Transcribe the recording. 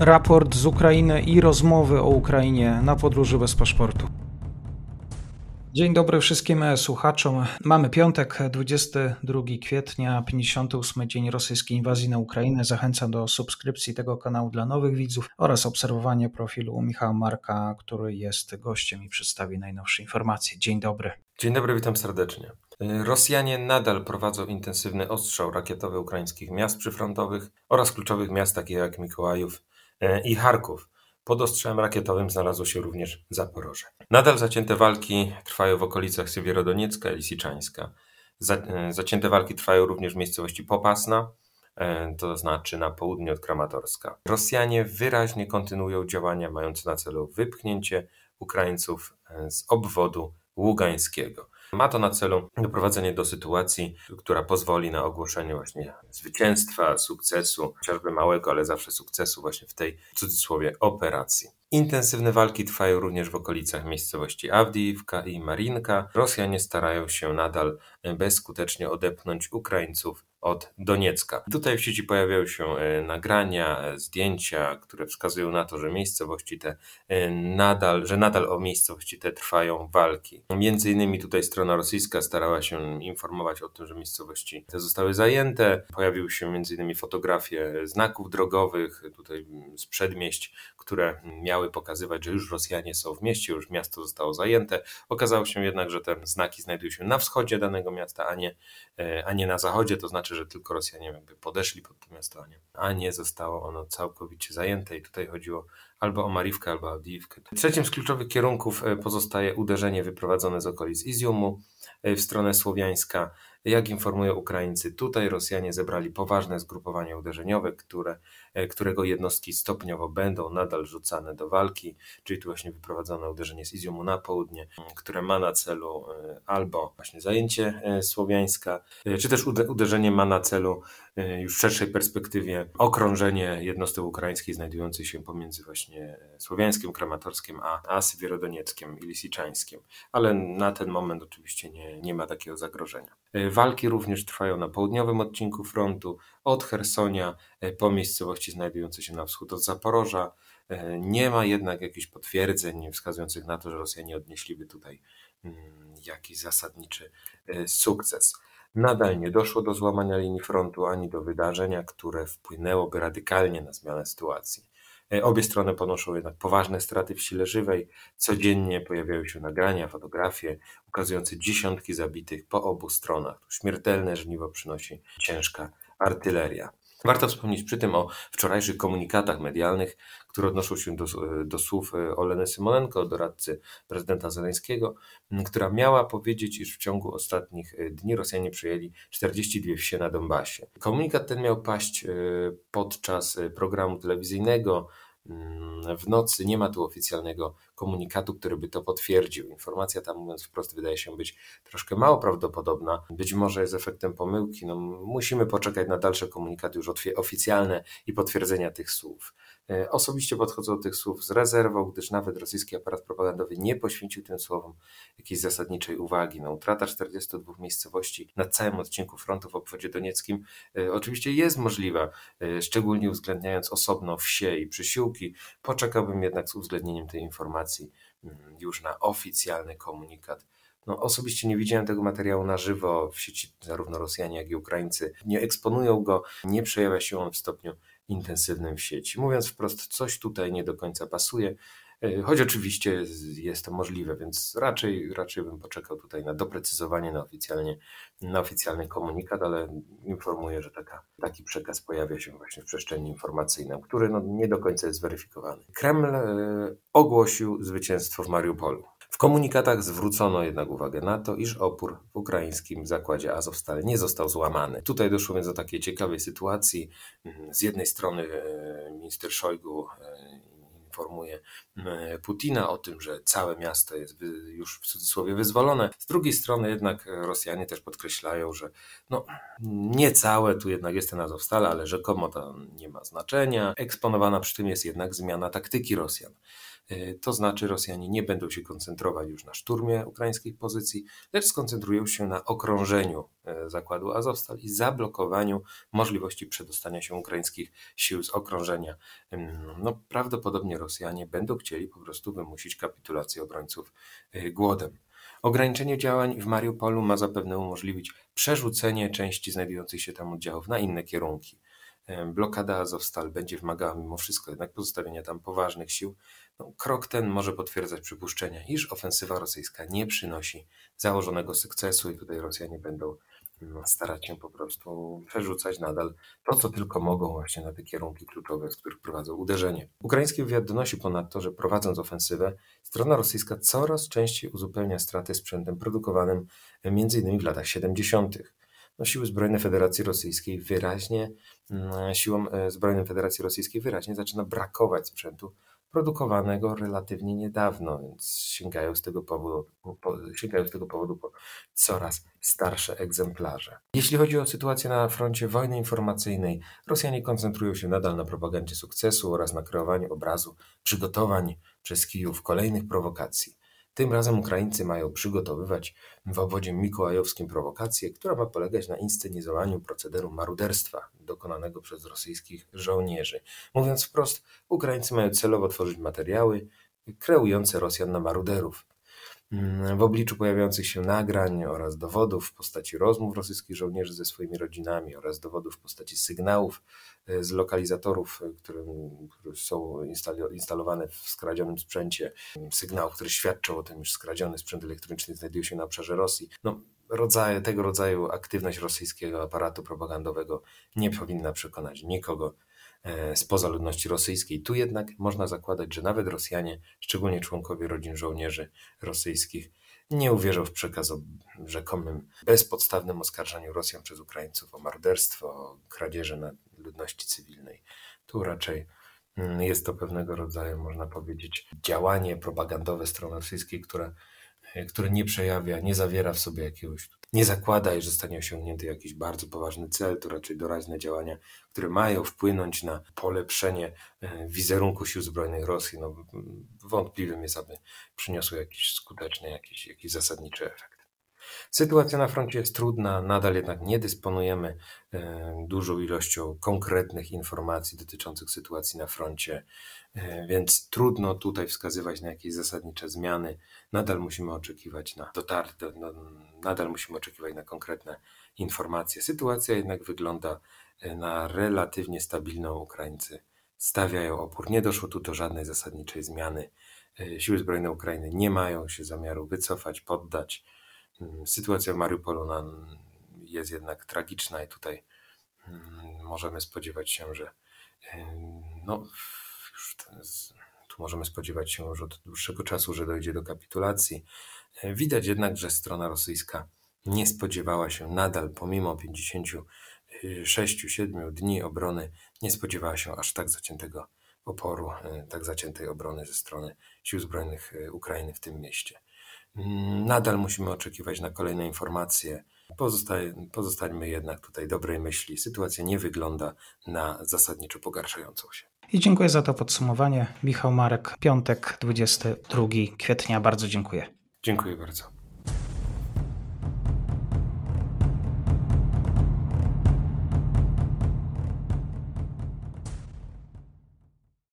raport z Ukrainy i rozmowy o Ukrainie na podróży bez paszportu. Dzień dobry wszystkim słuchaczom. Mamy piątek, 22 kwietnia, 58 dzień rosyjskiej inwazji na Ukrainę. Zachęcam do subskrypcji tego kanału dla nowych widzów oraz obserwowania profilu Michała Marka, który jest gościem i przedstawi najnowsze informacje. Dzień dobry. Dzień dobry, witam serdecznie. Rosjanie nadal prowadzą intensywny ostrzał rakietowy ukraińskich miast przyfrontowych oraz kluczowych miast takich jak Mikołajów i Charków. Pod ostrzałem rakietowym znalazło się również Zaporoże. Nadal zacięte walki trwają w okolicach Siewierodoniecka i Lisiczańska. E, zacięte walki trwają również w miejscowości Popasna, e, to znaczy na południe od Kramatorska. Rosjanie wyraźnie kontynuują działania mające na celu wypchnięcie Ukraińców z obwodu ługańskiego. Ma to na celu doprowadzenie do sytuacji, która pozwoli na ogłoszenie właśnie zwycięstwa, sukcesu, chociażby małego, ale zawsze sukcesu właśnie w tej w cudzysłowie operacji. Intensywne walki trwają również w okolicach miejscowości Awdijiwka i Marinka. Rosjanie starają się nadal bezskutecznie odepchnąć Ukraińców od Doniecka. Tutaj w sieci pojawiają się e, nagrania, e, zdjęcia, które wskazują na to, że miejscowości te e, nadal, że nadal o miejscowości te trwają walki. Między innymi tutaj strona rosyjska starała się informować o tym, że miejscowości te zostały zajęte. Pojawiły się między innymi fotografie znaków drogowych tutaj z przedmieść, które miały pokazywać, że już Rosjanie są w mieście, już miasto zostało zajęte. Okazało się jednak, że te znaki znajdują się na wschodzie danego miasta, a nie, a nie na zachodzie, to znaczy znaczy, że tylko Rosjanie jakby podeszli pod to miasto, a nie, a nie zostało ono całkowicie zajęte i tutaj chodziło albo o Mariwkę, albo o Avdiivkę. Trzecim z kluczowych kierunków e, pozostaje uderzenie wyprowadzone z okolic Iziumu e, w stronę słowiańska. Jak informują Ukraińcy, tutaj Rosjanie zebrali poważne zgrupowanie uderzeniowe, które, e, którego jednostki stopniowo będą nadal rzucane do walki, czyli tu właśnie wyprowadzone uderzenie z Iziumu na południe, które ma na celu e, albo właśnie zajęcie e, Słowiańska, czy też uderzenie ma na celu już w szerszej perspektywie okrążenie jednostek ukraińskich znajdujących się pomiędzy właśnie Słowiańskim, Kramatorskiem, a, a Sywierodonieckiem i Lisiczańskiem. Ale na ten moment oczywiście nie, nie ma takiego zagrożenia. Walki również trwają na południowym odcinku frontu, od Hersonia e, po miejscowości znajdujące się na wschód od Zaporoża. E, nie ma jednak jakichś potwierdzeń wskazujących na to, że Rosjanie odnieśliby tutaj mm, jakiś zasadniczy e, sukces. Nadal nie doszło do złamania linii frontu ani do wydarzenia, które wpłynęłoby radykalnie na zmianę sytuacji. E, obie strony ponoszą jednak poważne straty w sile żywej. Codziennie pojawiają się nagrania, fotografie ukazujące dziesiątki zabitych po obu stronach. Śmiertelne żniwo przynosi ciężka artyleria. Warto wspomnieć przy tym o wczorajszych komunikatach medialnych, które odnoszą się do, do słów e, Oleny Symonenko, doradcy prezydenta Zeleńskiego, która miała powiedzieć, iż w ciągu ostatnich e, dni Rosjanie przejęli 42 wsie na Donbasie. Komunikat ten miał paść e, podczas programu telewizyjnego w nocy. Nie ma tu oficjalnego komunikatu, który by to potwierdził. Informacja ta, mówiąc wprost, wydaje się być troszkę mało prawdopodobna. Być może jest efektem pomyłki. No, musimy poczekać na dalsze komunikaty już oficjalne i potwierdzenia tych słów. E, osobiście podchodzę do tych słów z rezerwą, gdyż nawet rosyjski aparat propagandowy nie poświęcił tym słowom jakiejś zasadniczej uwagi. No, utrata 42 miejscowości na całym odcinku frontu w obwodzie donieckim e, oczywiście jest możliwa, e, szczególnie uwzględniając osobno wsie i przysiłki. Poczekałbym jednak z uwzględnieniem tej informacji mm, już na oficjalny komunikat. No, osobiście nie widziałem tego materiału na żywo w sieci, zarówno Rosjanie, jak i Ukraińcy nie eksponują go, nie przejawia się on w stopniu intensywnym w sieci. Mówiąc wprost, coś tutaj nie do końca pasuje, e, choć oczywiście jest to możliwe, więc raczej, raczej bym poczekał tutaj na doprecyzowanie, na, oficjalnie, na oficjalny komunikat, ale informuję, że taka, taki przekaz pojawia się właśnie w przestrzeni informacyjnej, który no nie do końca jest zweryfikowany. Kreml e, ogłosił zwycięstwo w Mariupolu. W komunikatach zwrócono jednak uwagę na to, iż opór w ukraińskim zakładzie Azovstal nie został złamany. Tutaj doszło więc do takiej ciekawej sytuacji. Z jednej strony e, minister Szojgu e, informuje e, Putina o tym, że całe miasto jest już w cudzysłowie wyzwolone. Z drugiej strony jednak Rosjanie też podkreślają, że no, nie całe tu jednak jest ten Azovstal, ale rzekomo to nie ma znaczenia. Eksponowana przy tym jest jednak zmiana taktyki Rosjan. To znaczy Rosjanie nie będą się koncentrować już na szturmie ukraińskich pozycji, lecz skoncentrują się na okrążeniu zakładu Azowstal i zablokowaniu możliwości przedostania się ukraińskich sił z okrążenia. No, prawdopodobnie Rosjanie będą chcieli po prostu wymusić kapitulację obrońców głodem. Ograniczenie działań w Mariupolu ma zapewne umożliwić przerzucenie części znajdujących się tam oddziałów na inne kierunki. Blokada Azowstal będzie wymagała mimo wszystko jednak pozostawienia tam poważnych sił. No, krok ten może potwierdzać przypuszczenia, iż ofensywa rosyjska nie przynosi założonego sukcesu i tutaj Rosjanie będą no, starać się po prostu przerzucać nadal to, co tylko mogą właśnie na te kierunki kluczowe, z których prowadzą uderzenie. Ukraiński wywiad donosi ponadto, że prowadząc ofensywę, strona rosyjska coraz częściej uzupełnia straty sprzętem produkowanym m.in. w latach 70. No, siły zbrojne Federacji Rosyjskiej wyraźnie, mm, siłom e, zbrojnym Federacji Rosyjskiej wyraźnie zaczyna brakować sprzętu produkowanego relatywnie niedawno, więc sięgają z tego powodu, po, sięgają z tego powodu po coraz starsze egzemplarze. Jeśli chodzi o sytuację na froncie wojny informacyjnej, Rosjanie koncentrują się nadal na propagandzie sukcesu oraz na kreowaniu obrazu przygotowań przez Kijów kolejnych prowokacji. Tym razem Ukraińcy mają przygotowywać w obwodzie mikołajowskim prowokację, która ma polegać na inscenizowaniu procederu maruderstwa dokonanego przez rosyjskich żołnierzy. Mówiąc wprost, Ukraińcy mają celowo tworzyć materiały kreujące Rosjan na maruderów. Mm, w obliczu pojawiających się nagrań oraz dowodów w postaci rozmów rosyjskich żołnierzy ze swoimi rodzinami oraz dowodów w postaci sygnałów e, z lokalizatorów, e, które, są instalowane w skradzionym sprzęcie, sygnałów, które świadczą o tym, iż skradziony sprzęt elektroniczny znajduje się na obszarze Rosji. No, rodzaje, tego rodzaju aktywność rosyjskiego aparatu propagandowego nie powinna przekonać nikogo spoza ludności rosyjskiej. Tu jednak można zakładać, że nawet Rosjanie, szczególnie członkowie rodzin żołnierzy rosyjskich, nie uwierzą w przekaz o rzekomym bezpodstawnym oskarżaniu Rosjan przez Ukraińców o morderstwo, o kradzieże na ludności cywilnej. Tu raczej mm, jest to pewnego rodzaju, można powiedzieć, działanie propagandowe strony rosyjskiej, które, e, które nie przejawia, nie zawiera w sobie jakiegoś nie zakłada, że zostanie osiągnięty jakiś bardzo poważny cel, to raczej doraźne działania, które mają wpłynąć na polepszenie e, wizerunku sił zbrojnych Rosji. No, wątpliwym jest, aby przyniosły jakiś skuteczny, jakiś, jakiś zasadniczy efekt. Sytuacja na froncie jest trudna, nadal jednak nie dysponujemy e, dużą ilością konkretnych informacji dotyczących sytuacji na froncie. E, więc trudno tutaj wskazywać na jakieś zasadnicze zmiany. Nadal musimy oczekiwać na dotarcie, nadal musimy oczekiwać na konkretne informacje. Sytuacja jednak wygląda e, na relatywnie stabilną. Ukraińcy stawiają opór. Nie doszło tu do żadnej zasadniczej zmiany. Siły zbrojne Ukrainy nie mają się zamiaru wycofać, poddać. Sytuacja w Mariupolu jest jednak tragiczna i tutaj mm, możemy spodziewać się, że no, tu możemy spodziewać się już od dłuższego czasu, że dojdzie do kapitulacji. E, widać jednak, że strona rosyjska nie spodziewała się nadal, pomimo 56-7 dni obrony, nie spodziewała się aż tak zaciętego oporu, e, tak zaciętej obrony ze strony sił zbrojnych e, Ukrainy w tym mieście. Mm, nadal musimy oczekiwać na kolejne informacje. Pozostańmy jednak tutaj dobrej myśli. Sytuacja nie wygląda na zasadniczo pogarszającą się. I dziękuję za to podsumowanie. Michał Marek, piątek, 22 kwietnia. Bardzo dziękuję. Dziękuję bardzo.